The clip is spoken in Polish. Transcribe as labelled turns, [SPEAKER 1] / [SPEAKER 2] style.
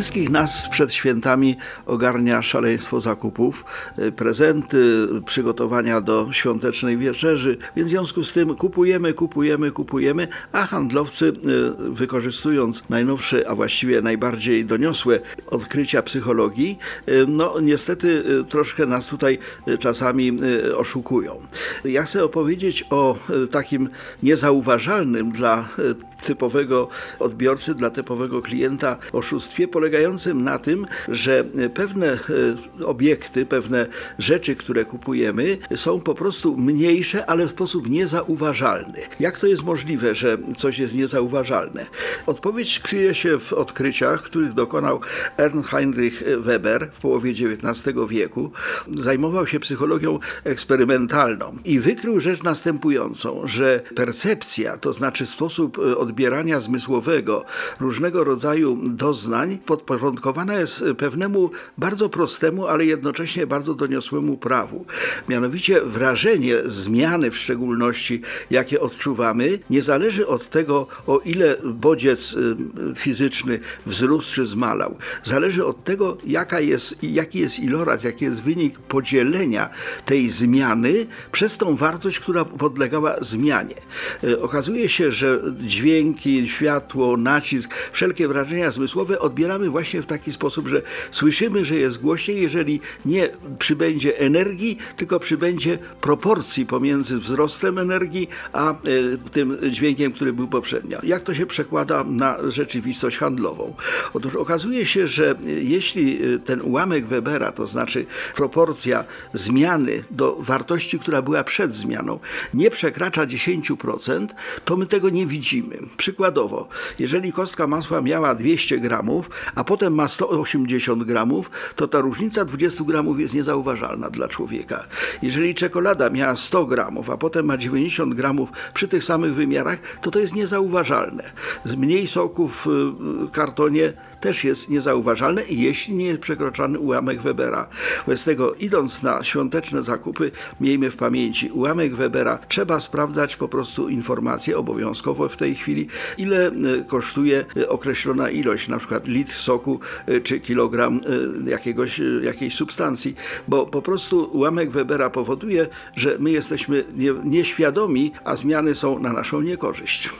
[SPEAKER 1] Wszystkich nas przed świętami ogarnia szaleństwo zakupów, y, prezenty, przygotowania do świątecznej wieczerzy, więc w związku z tym kupujemy, kupujemy, kupujemy, a handlowcy y, wykorzystując najnowsze, a właściwie najbardziej doniosłe odkrycia psychologii, y, no niestety y, troszkę nas tutaj y, czasami y, oszukują. Ja chcę opowiedzieć o y, takim niezauważalnym dla y, typowego odbiorcy, dla typowego klienta oszustwie polegającym na tym, że pewne e, obiekty, pewne rzeczy, które kupujemy, są po prostu mniejsze, ale w sposób niezauważalny. Jak to jest możliwe, że coś jest niezauważalne? Odpowiedź kryje się w odkryciach, których dokonał Ernst Heinrich Weber w połowie XIX wieku. Zajmował się psychologią eksperymentalną i wykrył rzecz następującą, że percepcja, to znaczy sposób odbierania odbierania zmysłowego różnego rodzaju doznań podporządkowana jest pewnemu bardzo prostemu, ale jednocześnie bardzo doniosłemu prawu. Mianowicie wrażenie zmiany w szczególności, jakie odczuwamy, nie zależy od tego, o ile bodziec y, fizyczny wzrósł czy zmalał. Zależy od tego, jaka jest, jaki jest iloraz, jaki jest wynik podzielenia tej zmiany przez tą wartość, która podlegała zmianie. Y, okazuje się, że dźwięk dźwięki, światło, nacisk, wszelkie wrażenia zmysłowe odbieramy właśnie w taki sposób, że słyszymy, że jest głośniej, jeżeli nie przybędzie energii, tylko przybędzie proporcji pomiędzy wzrostem energii, a e, tym dźwiękiem, który był poprzednio. Jak to się przekłada na rzeczywistość handlową? Otóż okazuje się, że jeśli e, ten ułamek Webera, to znaczy proporcja zmiany do wartości, która była przed zmianą, nie przekracza 10%, to my tego nie widzimy. Przykładowo, jeżeli kostka masła miała 200 gramów, a potem ma 180 gramów, to ta różnica 20 gramów jest niezauważalna dla człowieka. Jeżeli czekolada miała 100 gramów, a potem ma 90 gramów przy tych samych wymiarach, to to jest niezauważalne. Mniej soku w kartonie też jest niezauważalne, jeśli nie jest przekroczony ułamek Webera. Wobec tego, idąc na świąteczne zakupy, miejmy w pamięci, ułamek Webera trzeba sprawdzać po prostu informacje obowiązkowo w tej chwili, ile e, kosztuje e, określona ilość, na przykład litr soku e, czy kilogram jakiegoś, jakiejś substancji, bo po prostu ułamek Webera powoduje, że my jesteśmy nieświadomi, a zmiany są na naszą niekorzyść.